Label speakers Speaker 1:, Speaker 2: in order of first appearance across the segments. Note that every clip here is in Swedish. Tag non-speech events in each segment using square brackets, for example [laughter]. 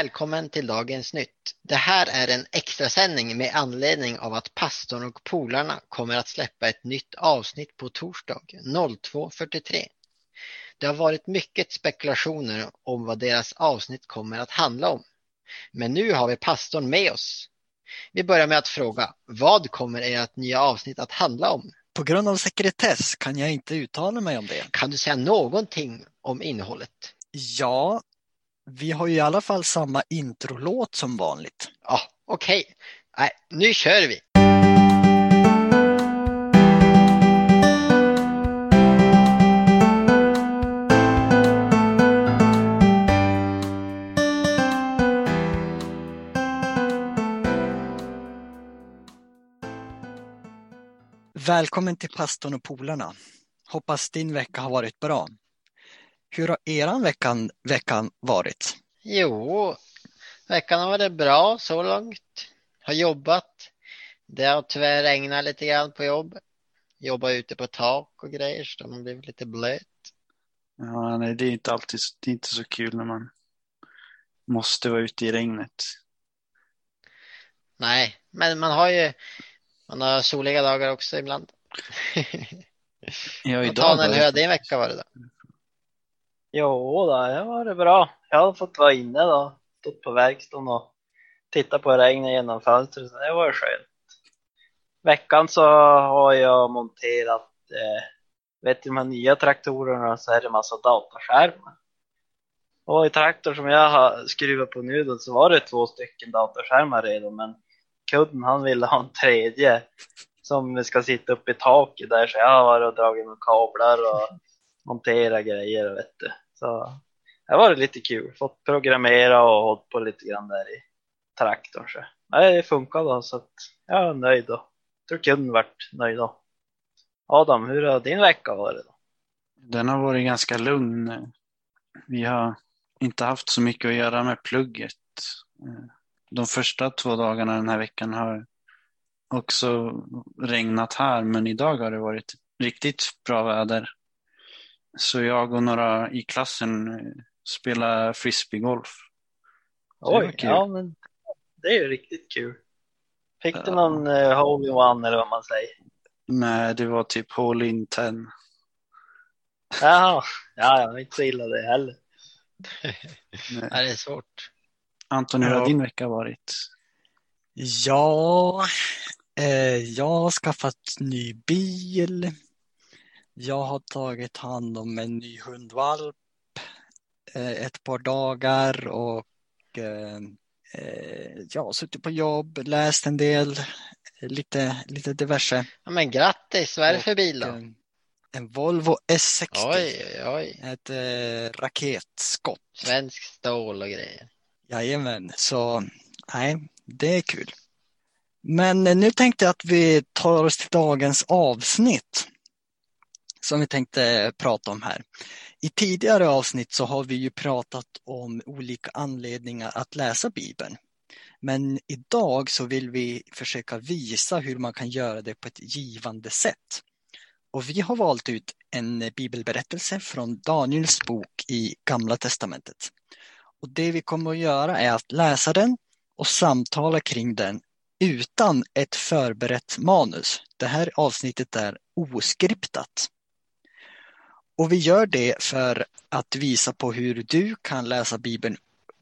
Speaker 1: Välkommen till Dagens Nytt. Det här är en extrasändning med anledning av att pastorn och polarna kommer att släppa ett nytt avsnitt på torsdag 02.43. Det har varit mycket spekulationer om vad deras avsnitt kommer att handla om. Men nu har vi pastorn med oss. Vi börjar med att fråga, vad kommer ert nya avsnitt att handla om?
Speaker 2: På grund av sekretess kan jag inte uttala mig om det.
Speaker 1: Kan du säga någonting om innehållet?
Speaker 2: Ja, vi har ju i alla fall samma introlåt som vanligt.
Speaker 1: Ja, okej. Okay. Nej, nu kör vi!
Speaker 2: Välkommen till pastorn och polarna. Hoppas din vecka har varit bra. Hur har eran veckan, veckan varit?
Speaker 1: Jo, veckan har varit bra så långt. Har jobbat. Det har tyvärr regnat lite grann på jobb. Jobbat ute på tak och grejer så man blivit lite blöt.
Speaker 3: Ja, nej, det är inte alltid det är inte så kul när man måste vara ute i regnet.
Speaker 1: Nej, men man har ju man har soliga dagar också ibland.
Speaker 3: Ja, [laughs] idag
Speaker 1: Daniel, hur har din vecka varit då?
Speaker 4: Jo, då, det var det bra. Jag har fått vara inne då, stått på verkstaden och tittat på regnet genom fönstret, så det var skönt. Veckan så har jag monterat, eh, vet du de här nya traktorerna så är det massa dataskärmar. Och i traktorn som jag har skruvat på nu då, så var det två stycken dataskärmar redan, men kunden han ville ha en tredje som ska sitta uppe i taket där, så jag har varit och dragit med kablar och montera grejer vet du. Så det var lite kul, fått programmera och hållit på lite grann där i traktorn. Så det funkar då så att jag är nöjd då. Jag tror kunden vart nöjd då. Adam, hur har din vecka varit då?
Speaker 3: Den har varit ganska lugn. Vi har inte haft så mycket att göra med plugget. De första två dagarna den här veckan har också regnat här, men idag har det varit riktigt bra väder. Så jag och några i klassen spelar frisbeegolf.
Speaker 4: Oj, ja men det är ju riktigt kul. Fick du någon uh, hole in one eller vad man säger?
Speaker 3: Nej, det var typ hole in ten.
Speaker 4: Jaha, ja, ja, inte så illa det heller. [laughs]
Speaker 1: Nej, det är svårt.
Speaker 3: Anton, hur har din vecka varit?
Speaker 2: Ja, eh, jag har skaffat ny bil. Jag har tagit hand om en ny hundvalp eh, ett par dagar och eh, eh, ja, suttit på jobb, läst en del, lite, lite diverse.
Speaker 1: Ja, men grattis, vad är det för bil då?
Speaker 2: En Volvo S60.
Speaker 1: Oj, oj.
Speaker 2: Ett eh, raketskott.
Speaker 1: Svensk stål och grejer.
Speaker 2: Jajamän, så nej, det är kul. Men nu tänkte jag att vi tar oss till dagens avsnitt som vi tänkte prata om här. I tidigare avsnitt så har vi ju pratat om olika anledningar att läsa Bibeln. Men idag så vill vi försöka visa hur man kan göra det på ett givande sätt. Och vi har valt ut en bibelberättelse från Daniels bok i Gamla Testamentet. Och det vi kommer att göra är att läsa den och samtala kring den utan ett förberett manus. Det här avsnittet är oskriptat. Och vi gör det för att visa på hur du kan läsa Bibeln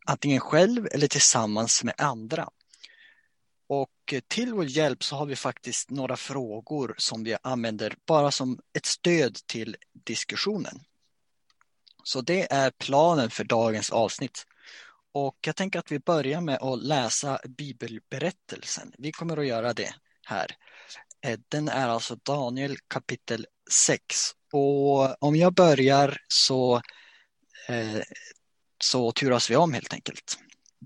Speaker 2: antingen själv eller tillsammans med andra. Och till vår hjälp så har vi faktiskt några frågor som vi använder bara som ett stöd till diskussionen. Så det är planen för dagens avsnitt. Och jag tänker att vi börjar med att läsa bibelberättelsen. Vi kommer att göra det här. Eh, den är alltså Daniel kapitel sex. och om jag börjar så, eh, så turas vi om helt enkelt.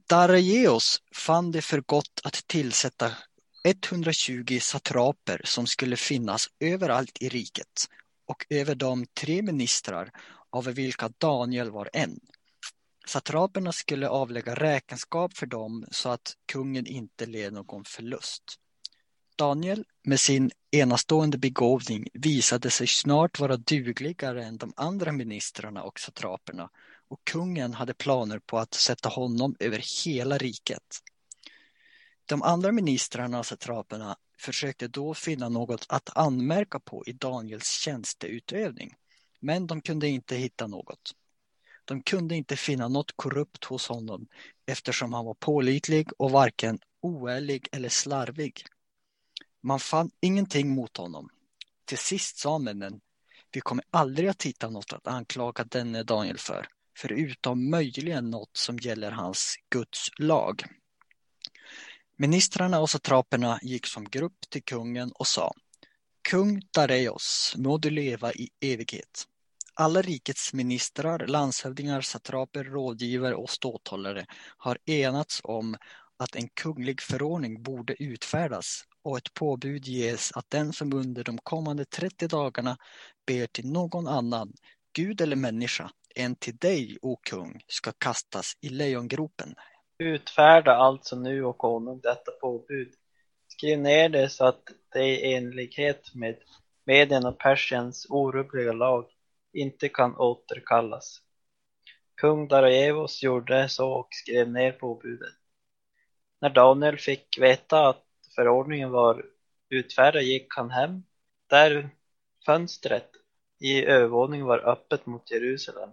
Speaker 2: Darajeos fann det för gott att tillsätta 120 satraper som skulle finnas överallt i riket och över dem tre ministrar av vilka Daniel var en. Satraperna skulle avlägga räkenskap för dem så att kungen inte led någon förlust. Daniel med sin enastående begåvning visade sig snart vara dugligare än de andra ministrarna och satraperna och kungen hade planer på att sätta honom över hela riket. De andra ministrarna och satraperna försökte då finna något att anmärka på i Daniels tjänsteutövning, men de kunde inte hitta något. De kunde inte finna något korrupt hos honom eftersom han var pålitlig och varken oärlig eller slarvig. Man fann ingenting mot honom. Till sist sa männen, vi kommer aldrig att hitta något att anklaga denne Daniel för, förutom möjligen något som gäller hans Guds lag. Ministrarna och satraperna gick som grupp till kungen och sa Kung Dareios, må du leva i evighet. Alla rikets ministrar, landshövdingar, satraper, rådgivare och ståthållare har enats om att en kunglig förordning borde utfärdas och ett påbud ges att den som under de kommande 30 dagarna ber till någon annan, gud eller människa, än till dig, o kung, ska kastas i lejongropen.
Speaker 4: Utfärda alltså nu, och konung, detta påbud. Skriv ner det så att det i enlighet med Medien och Persiens orubbliga lag inte kan återkallas. Kung Darajevos gjorde så och skrev ner påbudet. När Daniel fick veta att förordningen var utfärdad gick han hem, där fönstret i övervåningen var öppet mot Jerusalem.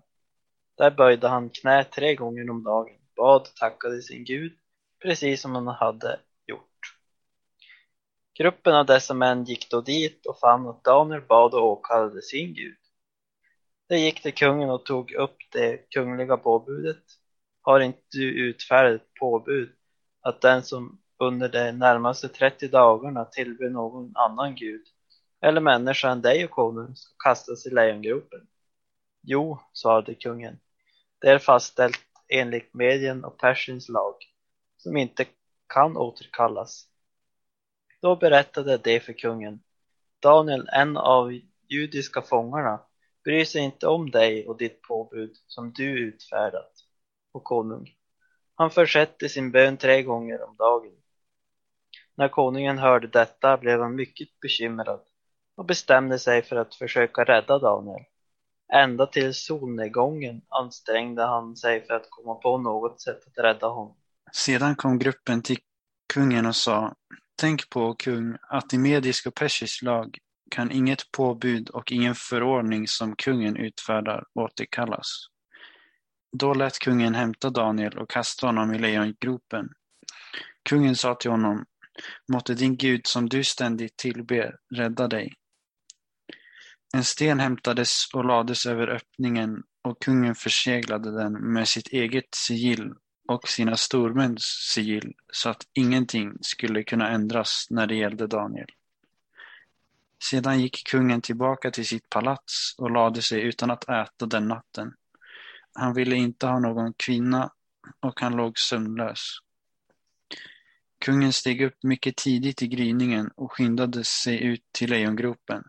Speaker 4: Där böjde han knä tre gånger om dagen, bad och tackade sin Gud, precis som han hade gjort. Gruppen av dessa män gick då dit och fann att Daniel bad och åkallade sin Gud. De gick till kungen och tog upp det kungliga påbudet. Har inte du utfärdat ett påbud att den som under de närmaste 30 dagarna tillbe någon annan gud eller människa än dig och konung ska kastas i lejongropen? Jo, svarade kungen. Det är fastställt enligt Medien och Persiens lag som inte kan återkallas. Då berättade de för kungen. Daniel, en av judiska fångarna, bryr sig inte om dig och ditt påbud som du utfärdat, och konung. Han försätter sin bön tre gånger om dagen. När konungen hörde detta blev han mycket bekymrad och bestämde sig för att försöka rädda Daniel. Ända till solnedgången ansträngde han sig för att komma på något sätt att rädda honom.
Speaker 3: Sedan kom gruppen till kungen och sa Tänk på, kung, att i medisk och persisk lag kan inget påbud och ingen förordning som kungen utfärdar återkallas. Då lät kungen hämta Daniel och kasta honom i lejongropen. Kungen sa till honom, måtte din Gud som du ständigt tillber rädda dig. En sten hämtades och lades över öppningen och kungen förseglade den med sitt eget sigill och sina stormäns sigill så att ingenting skulle kunna ändras när det gällde Daniel. Sedan gick kungen tillbaka till sitt palats och lade sig utan att äta den natten. Han ville inte ha någon kvinna och han låg sömnlös. Kungen steg upp mycket tidigt i gryningen och skyndade sig ut till lejongropen.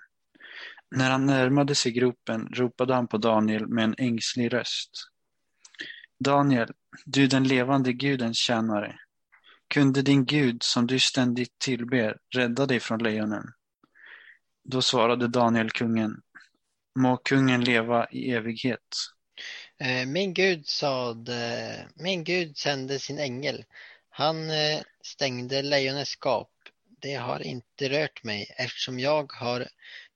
Speaker 3: När han närmade sig gropen ropade han på Daniel med en ängslig röst. Daniel, du den levande Gudens tjänare. Kunde din Gud, som du ständigt tillber, rädda dig från lejonen? Då svarade Daniel kungen. Må kungen leva i evighet.
Speaker 1: Eh, min Gud sade, min Gud sände sin ängel. Han eh, stängde lejonets gap. Det har inte rört mig eftersom jag har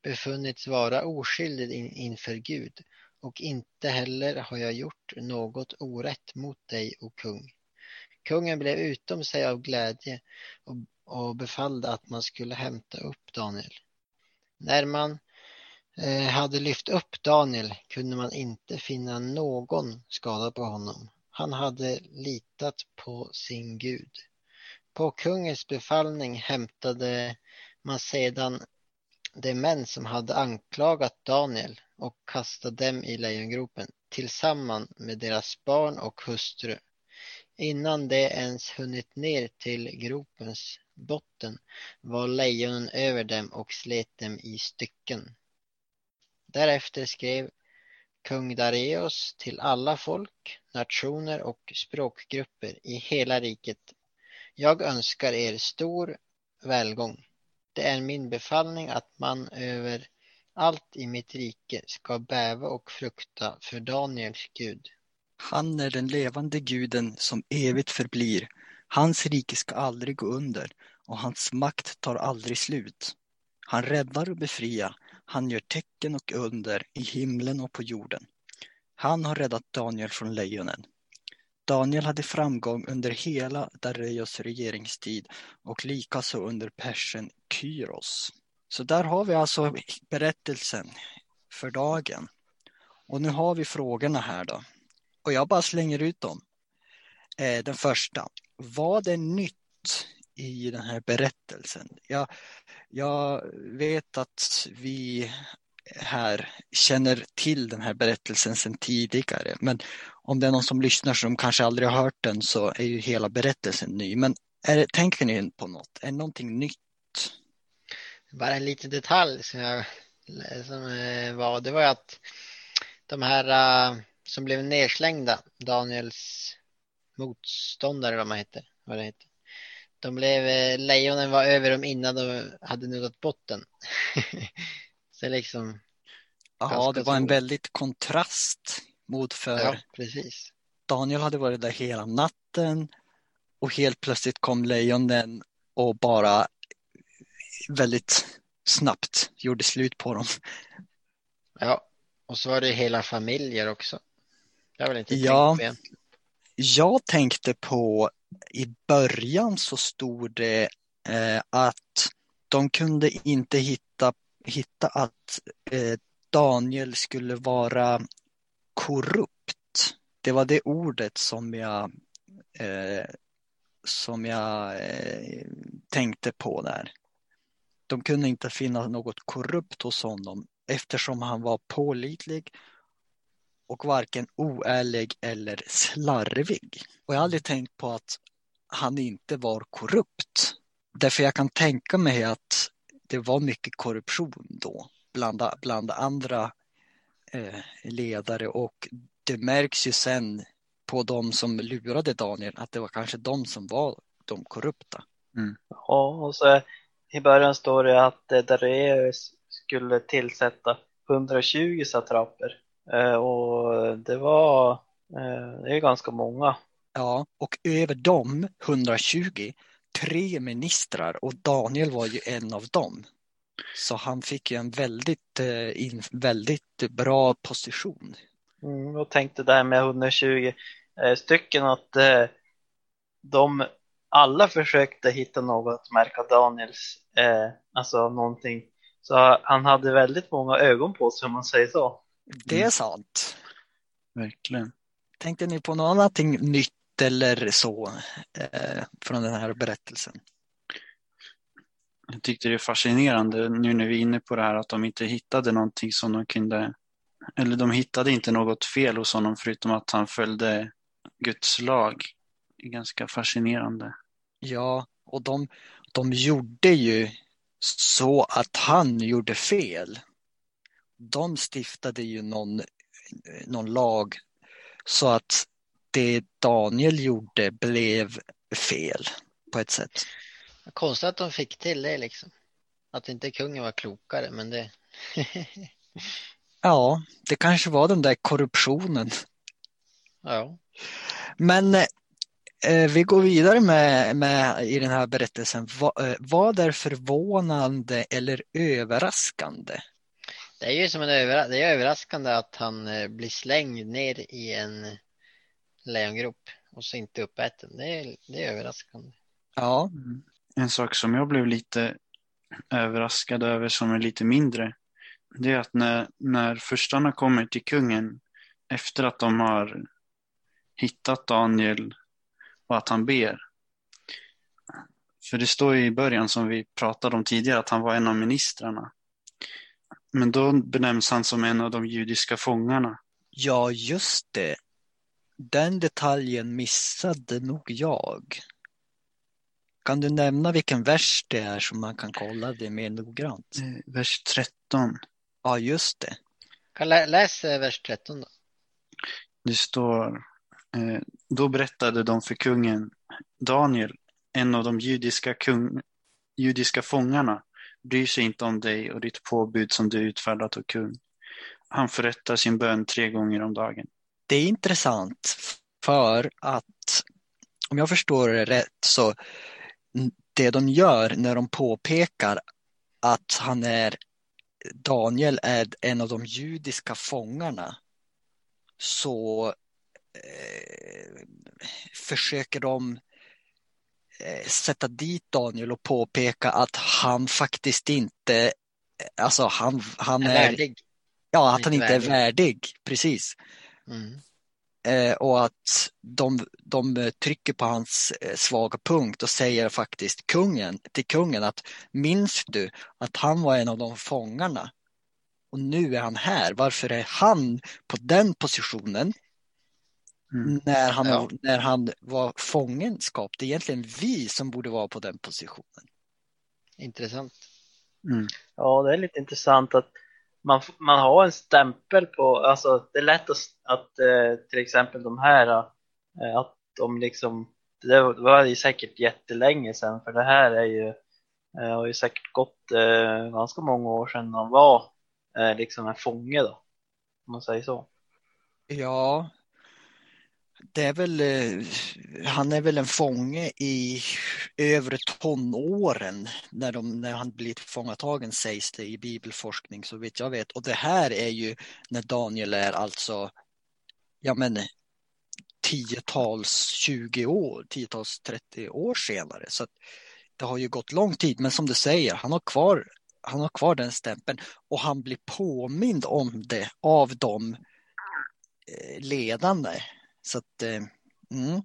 Speaker 1: befunnits vara oskyldig in, inför Gud och inte heller har jag gjort något orätt mot dig, o kung. Kungen blev utom sig av glädje och, och befallde att man skulle hämta upp Daniel. När man eh, hade lyft upp Daniel kunde man inte finna någon skada på honom. Han hade litat på sin Gud. På kungens befallning hämtade man sedan de män som hade anklagat Daniel och kastade dem i lejongropen tillsammans med deras barn och hustru. Innan de ens hunnit ner till gropens botten var lejonen över dem och slet dem i stycken. Därefter skrev kung Dareios till alla folk, nationer och språkgrupper i hela riket. Jag önskar er stor välgång. Det är min befallning att man över allt i mitt rike ska bäva och frukta för Daniels Gud.
Speaker 2: Han är den levande guden som evigt förblir. Hans rike ska aldrig gå under och hans makt tar aldrig slut. Han räddar och befriar. Han gör tecken och under i himlen och på jorden. Han har räddat Daniel från lejonen. Daniel hade framgång under hela Dareios regeringstid och likaså under persen Kyros. Så där har vi alltså berättelsen för dagen. Och nu har vi frågorna här då. Och jag bara slänger ut dem. Eh, den första. Vad är nytt i den här berättelsen? Jag, jag vet att vi här känner till den här berättelsen sedan tidigare. Men om det är någon som lyssnar som kanske aldrig har hört den så är ju hela berättelsen ny. Men är, tänker ni på något? Är det någonting nytt?
Speaker 1: Bara en liten detalj som, jag, som eh, var, det var ju att de här eh, som blev nedslängda, Daniels motståndare vad man heter, vad det heter. De blev, eh, lejonen var över dem innan de hade nuddat botten. [laughs] så liksom.
Speaker 2: Ja, det var en väldigt kontrast mot för
Speaker 1: Ja, precis.
Speaker 2: Daniel hade varit där hela natten och helt plötsligt kom lejonen och bara väldigt snabbt gjorde slut på dem.
Speaker 1: Ja, och så var det hela familjer också. Inte
Speaker 2: Ja. Jag tänkte på i början så stod det eh, att de kunde inte hitta, hitta att eh, Daniel skulle vara korrupt. Det var det ordet som jag, eh, som jag eh, tänkte på där. De kunde inte finna något korrupt hos honom eftersom han var pålitlig och varken oärlig eller slarvig. Och jag har aldrig tänkt på att han inte var korrupt. Därför jag kan tänka mig att det var mycket korruption då bland, bland andra eh, ledare och det märks ju sen på de som lurade Daniel att det var kanske de som var de korrupta.
Speaker 4: Ja, och så i början står det att eh, Dareios skulle tillsätta 120 satraper. Eh, och det var, eh, det är ganska många.
Speaker 2: Ja, och över dem, 120, tre ministrar och Daniel var ju en av dem. Så han fick ju en väldigt, eh, in, väldigt bra position.
Speaker 4: Mm, och tänkte det här med 120 eh, stycken att eh, de alla försökte hitta något att märka Daniels, eh, alltså någonting. Så han hade väldigt många ögon på sig om man säger så.
Speaker 2: Det är sant.
Speaker 3: Verkligen.
Speaker 2: Tänkte ni på något annat nytt eller så eh, från den här berättelsen?
Speaker 3: Jag tyckte det är fascinerande nu när vi är inne på det här att de inte hittade någonting som de kunde, eller de hittade inte något fel hos honom förutom att han följde Guds lag. Det är ganska fascinerande.
Speaker 2: Ja, och de, de gjorde ju så att han gjorde fel. De stiftade ju någon, någon lag så att det Daniel gjorde blev fel på ett sätt.
Speaker 1: Konstigt att de fick till det liksom. Att inte kungen var klokare, men det...
Speaker 2: Ja, det kanske var den där korruptionen.
Speaker 1: ja.
Speaker 2: Men eh, vi går vidare med, med i den här berättelsen. Va, eh, vad är förvånande eller överraskande?
Speaker 1: Det är ju som en överra- det är överraskande att han eh, blir slängd ner i en lejongrop och så inte uppäten. Det är, det är överraskande.
Speaker 2: Ja,
Speaker 3: En sak som jag blev lite överraskad över som är lite mindre, det är att när, när förstarna kommer till kungen efter att de har hittat Daniel och att han ber. För det står ju i början som vi pratade om tidigare att han var en av ministrarna. Men då benämns han som en av de judiska fångarna.
Speaker 2: ja just det. Den detaljen missade nog jag. Kan du nämna vilken vers det är så man kan kolla det mer noggrant?
Speaker 3: Eh, Vers 13.
Speaker 2: Ja, just det.
Speaker 1: Kan lä- läs eh, vers 13 då.
Speaker 3: Det står, eh, då berättade de för kungen Daniel, en av de judiska, kung, judiska fångarna, bryr sig inte om dig och ditt påbud som du utfärdat och kung. Han förrättar sin bön tre gånger om dagen.
Speaker 2: Det är intressant för att om jag förstår det rätt så det de gör när de påpekar att han är Daniel är en av de judiska fångarna så eh, försöker de eh, sätta dit Daniel och påpeka att han faktiskt inte, alltså han, han är,
Speaker 1: Värdig.
Speaker 2: ja att han inte är värdig, precis.
Speaker 1: Mm.
Speaker 2: Eh, och att de, de trycker på hans eh, svaga punkt och säger faktiskt kungen, till kungen att minns du att han var en av de fångarna och nu är han här. Varför är han på den positionen
Speaker 3: Mm.
Speaker 2: när, han,
Speaker 1: Ja.
Speaker 2: när han var fångenskap? Det är egentligen vi som borde vara på den positionen.
Speaker 1: Intressant.
Speaker 3: Mm.
Speaker 4: Ja, det är lite intressant att man, man har en stämpel på, alltså det är lätt att, att eh, till exempel de här, eh, att de liksom, det var ju säkert jättelänge sedan för det här är ju, eh, har ju säkert gått eh, ganska många år sedan man var eh, liksom en fånge då, om man säger så.
Speaker 2: Ja, det är väl, eh, han är väl en fånge i övre tonåren när, de, när han blir tillfångatagen sägs det i bibelforskning så vitt jag vet. Och det här är ju när Daniel är alltså, ja men tiotals 20 år, tiotals 30 år senare. Så att det har ju gått lång tid, men som du säger, han har kvar, han har kvar den stämpeln och han blir påmind om det av de eh, ledande. Så att, eh, mm.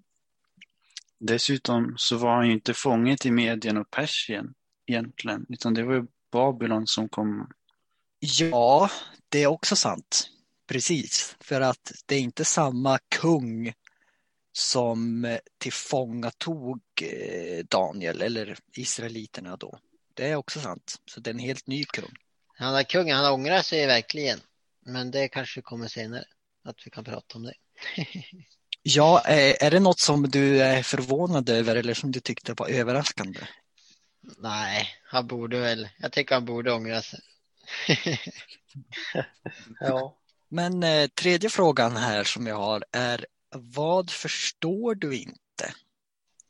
Speaker 3: Dessutom så var han ju inte fånget i Medien och Persien egentligen, utan det var ju Babylon som kom.
Speaker 2: Ja, det är också sant. Precis, för att det är inte samma kung som eh, tillfångatog eh, Daniel eller israeliterna då. Det är också sant. Så det är en helt ny kung.
Speaker 1: Han är kungen, han ångrar sig verkligen. Men det kanske kommer senare. Att vi kan prata om det. [laughs]
Speaker 2: Ja, eh, är det något som du är förvånad över eller som du tyckte var överraskande?
Speaker 1: Nej, han borde väl. Jag tycker han borde ångra sig. [laughs]
Speaker 4: Ja.
Speaker 2: Men eh, tredje frågan här som jag har är vad förstår du inte?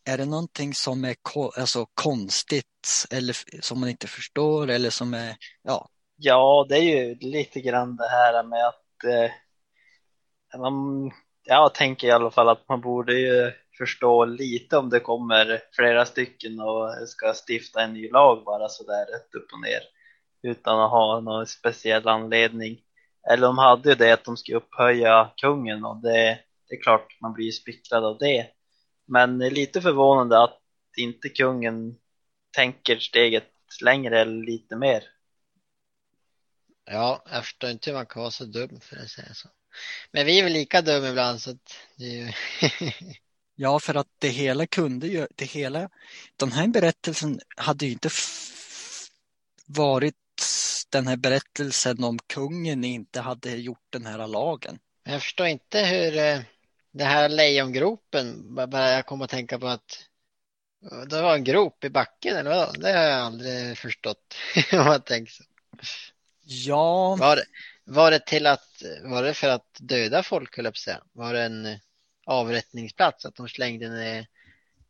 Speaker 2: Är det någonting som är ko- alltså, konstigt eller som man inte förstår eller som är, ja,
Speaker 4: Ja, det är ju lite grann det här med att eh, man, jag tänker i alla fall att man borde ju förstå lite om det kommer flera stycken och ska stifta en ny lag bara sådär rätt upp och ner utan att ha någon speciell anledning. Eller de hade ju det att de skulle upphöja kungen och det, det är klart man blir ju av det. Men det är lite förvånande att inte kungen tänker steget längre eller lite mer.
Speaker 1: Ja, jag förstår inte hur man kan vara så dum för att säga så. Men vi är väl lika dumma ibland så att ju... [laughs]
Speaker 2: ja för att det hela kunde ju, det hela, den här berättelsen hade ju inte varit den här berättelsen om kungen inte hade gjort den här lagen.
Speaker 1: Jag förstår inte hur eh, det här lejongropen, bara- jag kom att tänka på att det var en grop i backen eller vad? Det har jag aldrig förstått [laughs] om man tänker så.
Speaker 2: Ja,
Speaker 1: Var, det- var det till att, var det för att döda folk höll jag på att säga? Var det en eh, avrättningsplats att de slängde ner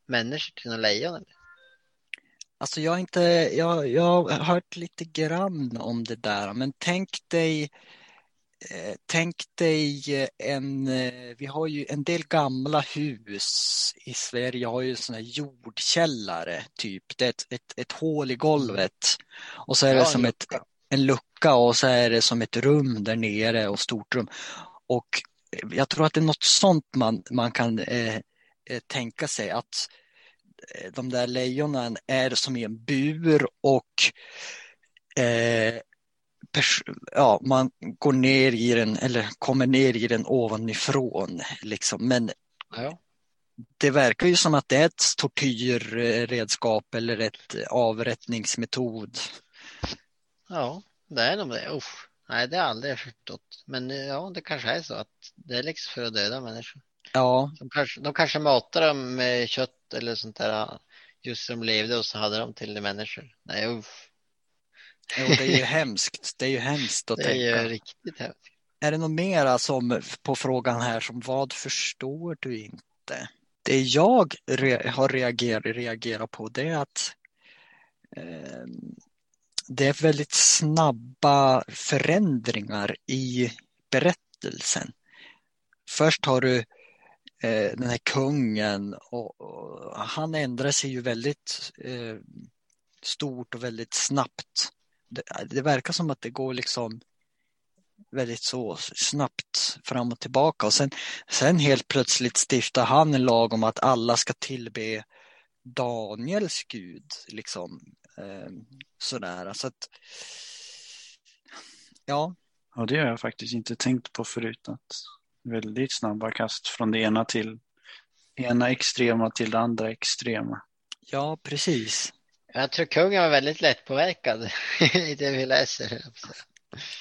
Speaker 1: människor till några lejon? Eller?
Speaker 2: Alltså jag har inte, jag, jag har hört lite grann om det där, men tänk dig, eh, tänk dig en, eh, vi har ju en del gamla hus i Sverige har ju sådana här jordkällare typ, det är ett, ett, ett hål i golvet och så är det
Speaker 1: Ja,
Speaker 2: som
Speaker 1: en
Speaker 2: ett, en lucka och så är det som ett rum där nere och stort rum. Och jag tror att det är något sånt man, man kan eh, eh, tänka sig att eh, de där lejonen är som i en bur och eh, ja, man går ner i den eller kommer ner i den ovanifrån liksom. Men
Speaker 1: Ja.
Speaker 2: det verkar ju som att det är ett tortyrredskap eller ett avrättningsmetod.
Speaker 1: ja, det är nog det. Uff. Nej, det har jag aldrig förstått. Men eh, ja, det kanske är så att det är liksom för att döda människor.
Speaker 2: Ja,
Speaker 1: De kanske, de kanske matar dem med kött eller sånt där just de levde och så hade de till det människor. Nej, uff.
Speaker 2: jo, det är ju hemskt. Det är ju hemskt att [laughs]
Speaker 1: Det är ju
Speaker 2: tänka.
Speaker 1: riktigt hemskt.
Speaker 2: är det något mera som på frågan här som vad förstår du inte? Det jag re har reagerat, reagerat på det är att eh, det är väldigt snabba förändringar i berättelsen. Först har du eh, den här kungen och, och, han ändrar sig ju väldigt eh, stort och väldigt snabbt. Det, det, verkar som att det går liksom väldigt så snabbt fram och tillbaka och sen, sen helt plötsligt stiftar han en lag om att alla ska tillbe Daniels gud liksom sådär så att ja.
Speaker 3: Ja, det har jag faktiskt inte tänkt på förut att väldigt snabba kast från det ena till ena extrema till det andra extrema.
Speaker 2: Ja, precis.
Speaker 1: Jag tror kungen var väldigt lättpåverkad [laughs] i det vi läser.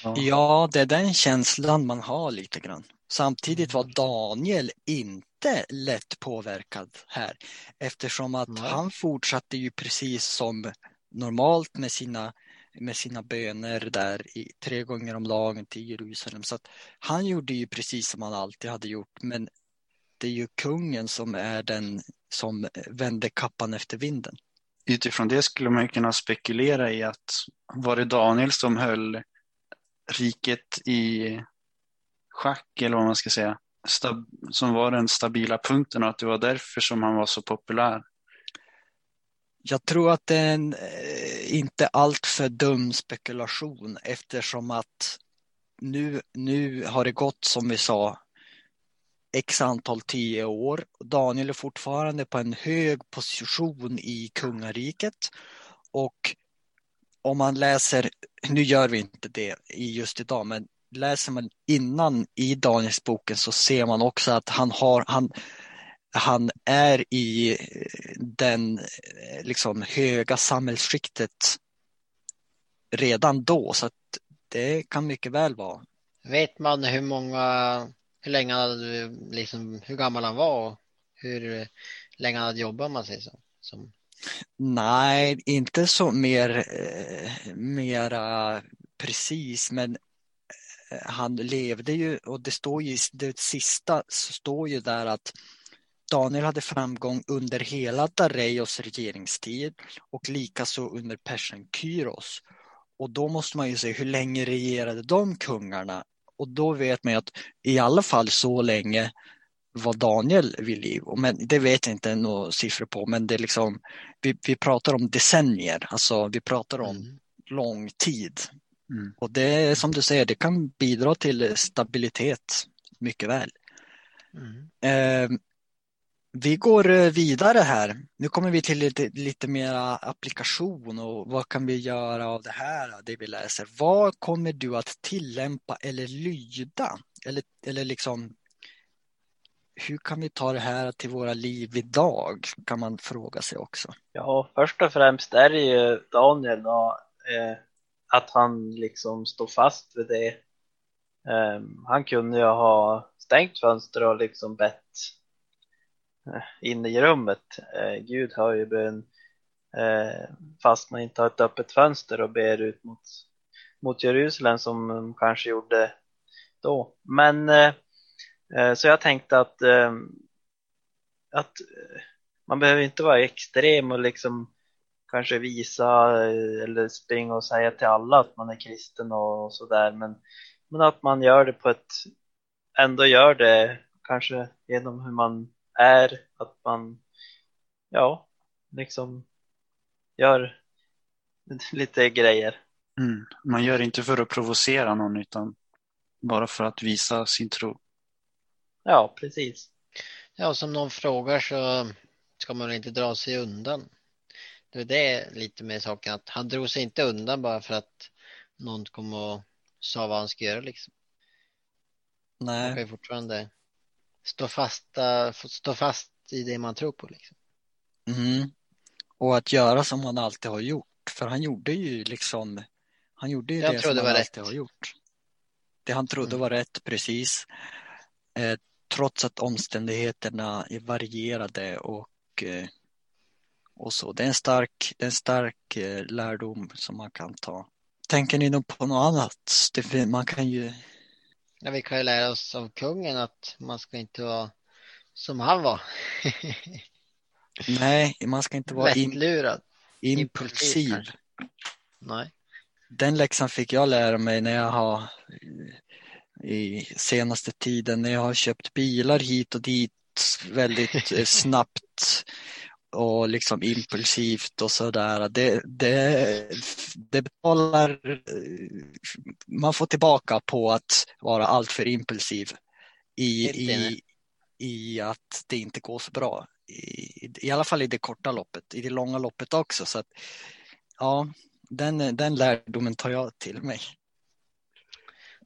Speaker 2: Ja. ja, det är den känslan man har lite grann. Samtidigt var Daniel inte lätt påverkad här eftersom att Nej. han fortsatte ju precis som normalt med sina, med sina böner där i, tre gånger om dagen till Jerusalem. Så att han gjorde ju precis som han alltid hade gjort men det är ju kungen som är den som vände kappan efter vinden.
Speaker 3: Utifrån det skulle man kunna spekulera i att var det Daniel som höll riket i schack eller vad man ska säga, stab som var den stabila punkten och att det var därför som han var så populär.
Speaker 2: Jag tror att det är en eh, inte alltför dum spekulation eftersom att nu, nu har det gått som vi sa x antal tio år. Daniel är fortfarande på en hög position i kungariket och om man läser, nu gör vi inte det just idag, men läser man innan i Daniels boken så ser man också att han har, han, han är i den liksom höga samhällsskiktet redan då, så det kan mycket väl vara.
Speaker 1: Vet man hur många, hur länge liksom, hur gammal han var och hur länge han hade jobbat om man säger så? Som...
Speaker 2: Nej, inte så mer, eh, mera precis, men eh, han levde ju och det står ju, det sista står ju där att Daniel hade framgång under hela Dareios regeringstid och likaså under persen Kyros. Och då måste man ju se hur länge regerade de kungarna? Och då vet man att i alla fall så länge var Daniel vid liv. Men det vet jag inte några siffror på, men det är liksom, vi, vi pratar om decennier, alltså vi pratar om mm. lång tid. Mm. Och det som du säger, det kan bidra till stabilitet mycket väl. Mm. Eh, vi går eh, vidare här. Nu kommer vi till lite, lite mera applikation och vad kan vi göra av det här, det vi läser. Vad kommer du att tillämpa eller lyda? Eller, eller liksom hur kan vi ta det här till våra liv idag? Kan man fråga sig också.
Speaker 4: Ja, först och främst är det ju Daniel då, eh, att han liksom står fast vid det. Eh, han kunde ju ha stängt fönster och liksom bett inne i rummet. Eh, Gud hör ju bön eh, fast man inte har ett öppet fönster och ber ut mot, mot Jerusalem som de kanske gjorde då. Men eh, Eh, så jag tänkte att, eh, att eh, man behöver inte vara extrem och liksom kanske visa eh, eller springa och säga till alla att man är kristen och sådär men, men att man gör det på ett, ändå gör det kanske genom hur man är, att man ja, liksom gör [laughs] lite grejer.
Speaker 3: Mm. Man gör inte för att provocera någon utan bara för att visa sin tro.
Speaker 4: Ja, precis.
Speaker 1: Ja, som någon frågar så ska man inte dra sig undan. Det är det lite med saken att han drog sig inte undan bara för att någon kom och sa vad han ska göra liksom. Nej. Man kan ju fortfarande stå, fasta, stå fast i det man tror på liksom.
Speaker 2: Mm. Och att göra som han alltid har gjort. För han gjorde ju liksom, han gjorde ju Jag det som det han alltid rätt. har gjort. Det han trodde mm. var rätt, precis. Eh, trots att omständigheterna är varierade och, eh, och så. Det är en stark, det är en stark eh, lärdom som man kan ta. Tänker ni nog på något annat? man kan ju
Speaker 1: Ja, vi kan ju lära oss av kungen att man ska inte vara som han var. [laughs]
Speaker 2: Nej, man ska inte vara
Speaker 1: Lättlurad.
Speaker 2: impulsiv.
Speaker 1: kanske. Nej.
Speaker 2: Den läxan fick jag lära mig när jag har i senaste tiden när jag har köpt bilar hit och dit väldigt eh, snabbt och liksom impulsivt och sådär. Det, det, det betalar, man får tillbaka på att vara alltför impulsiv i, i, i att det inte går så bra. I, I alla fall i det korta loppet, i det långa loppet också. Så att, ja, den, den lärdomen tar jag till mig.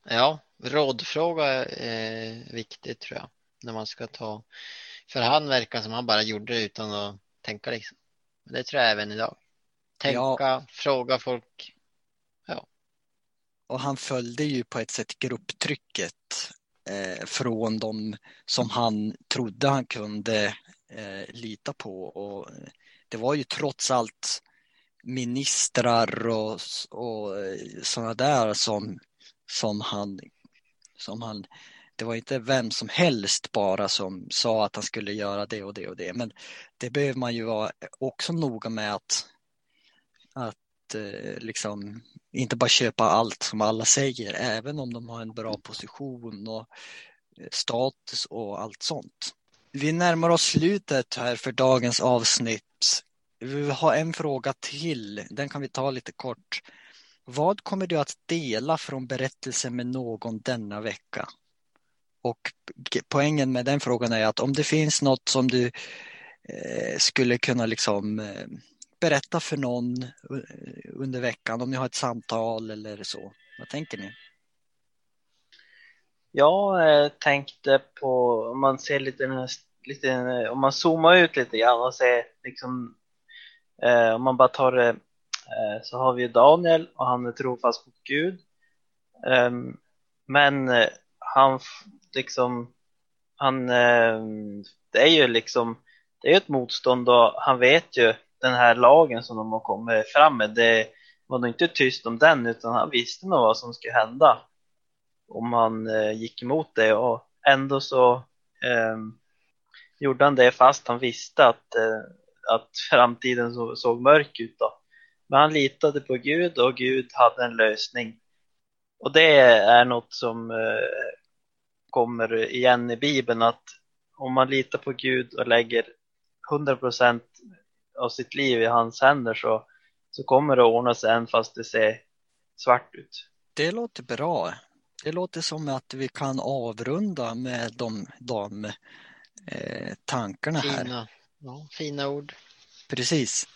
Speaker 1: Ja, rådfråga är viktigt tror jag. När man ska ta, för han verkar som han bara gjorde det utan att tänka liksom. Men Det tror jag även idag. Tänka, fråga folk.
Speaker 2: Och han följde ju på ett sätt grupptrycket eh, från de som han trodde han kunde eh, lita på. Och det var ju trots allt ministrar och, och sådana där som, som, han, som han... Det var inte vem som helst bara som sa att han skulle göra det och det och det. Men det behöver man ju vara också noga med att, att eh, liksom inte bara köpa allt som alla säger, även om de har en bra position och eh, status och allt sånt. Vi närmar oss slutet här för dagens avsnitt. Vi har en fråga till, den kan vi ta lite kort. Vad kommer du att dela från berättelsen med någon denna vecka? Och poängen med den frågan är att om det finns något som du eh, skulle kunna liksom eh, berätta för någon eh, under veckan, om ni har ett samtal eller så. Vad tänker ni?
Speaker 4: Jag eh, tänkte på, om man ser lite, lite, eh, om man zoomar ut lite grann och ser liksom, eh, om man bara tar det, eh, så har vi Daniel och han är trofast mot Gud. Ehm, men eh, han liksom, han, eh, det är ju liksom, det är ju ett motstånd och han vet ju den här lagen som de har kommit fram med, det var nog inte tyst om den utan han visste nog vad som skulle hända om han eh, gick emot det och ändå så eh, gjorde han det fast han visste att, eh, att framtiden så, såg mörk ut då. Men han litade på Gud och Gud hade en lösning. Och det är något som eh, kommer igen i Bibeln att om man litar på Gud och lägger 100% av sitt liv i hans händer så, så kommer det att ordna sig även fast det ser svart ut.
Speaker 2: Det låter bra. Det låter som att vi kan avrunda med de, de eh, tankarna här.
Speaker 1: Fina, ja, fina ord.
Speaker 2: Precis.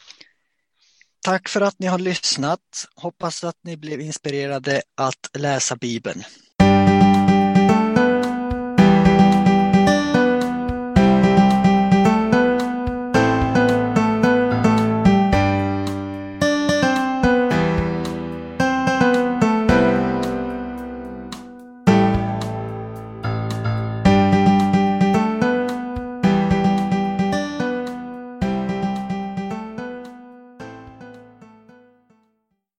Speaker 2: Tack för att ni har lyssnat. Hoppas att ni blev inspirerade att läsa Bibeln.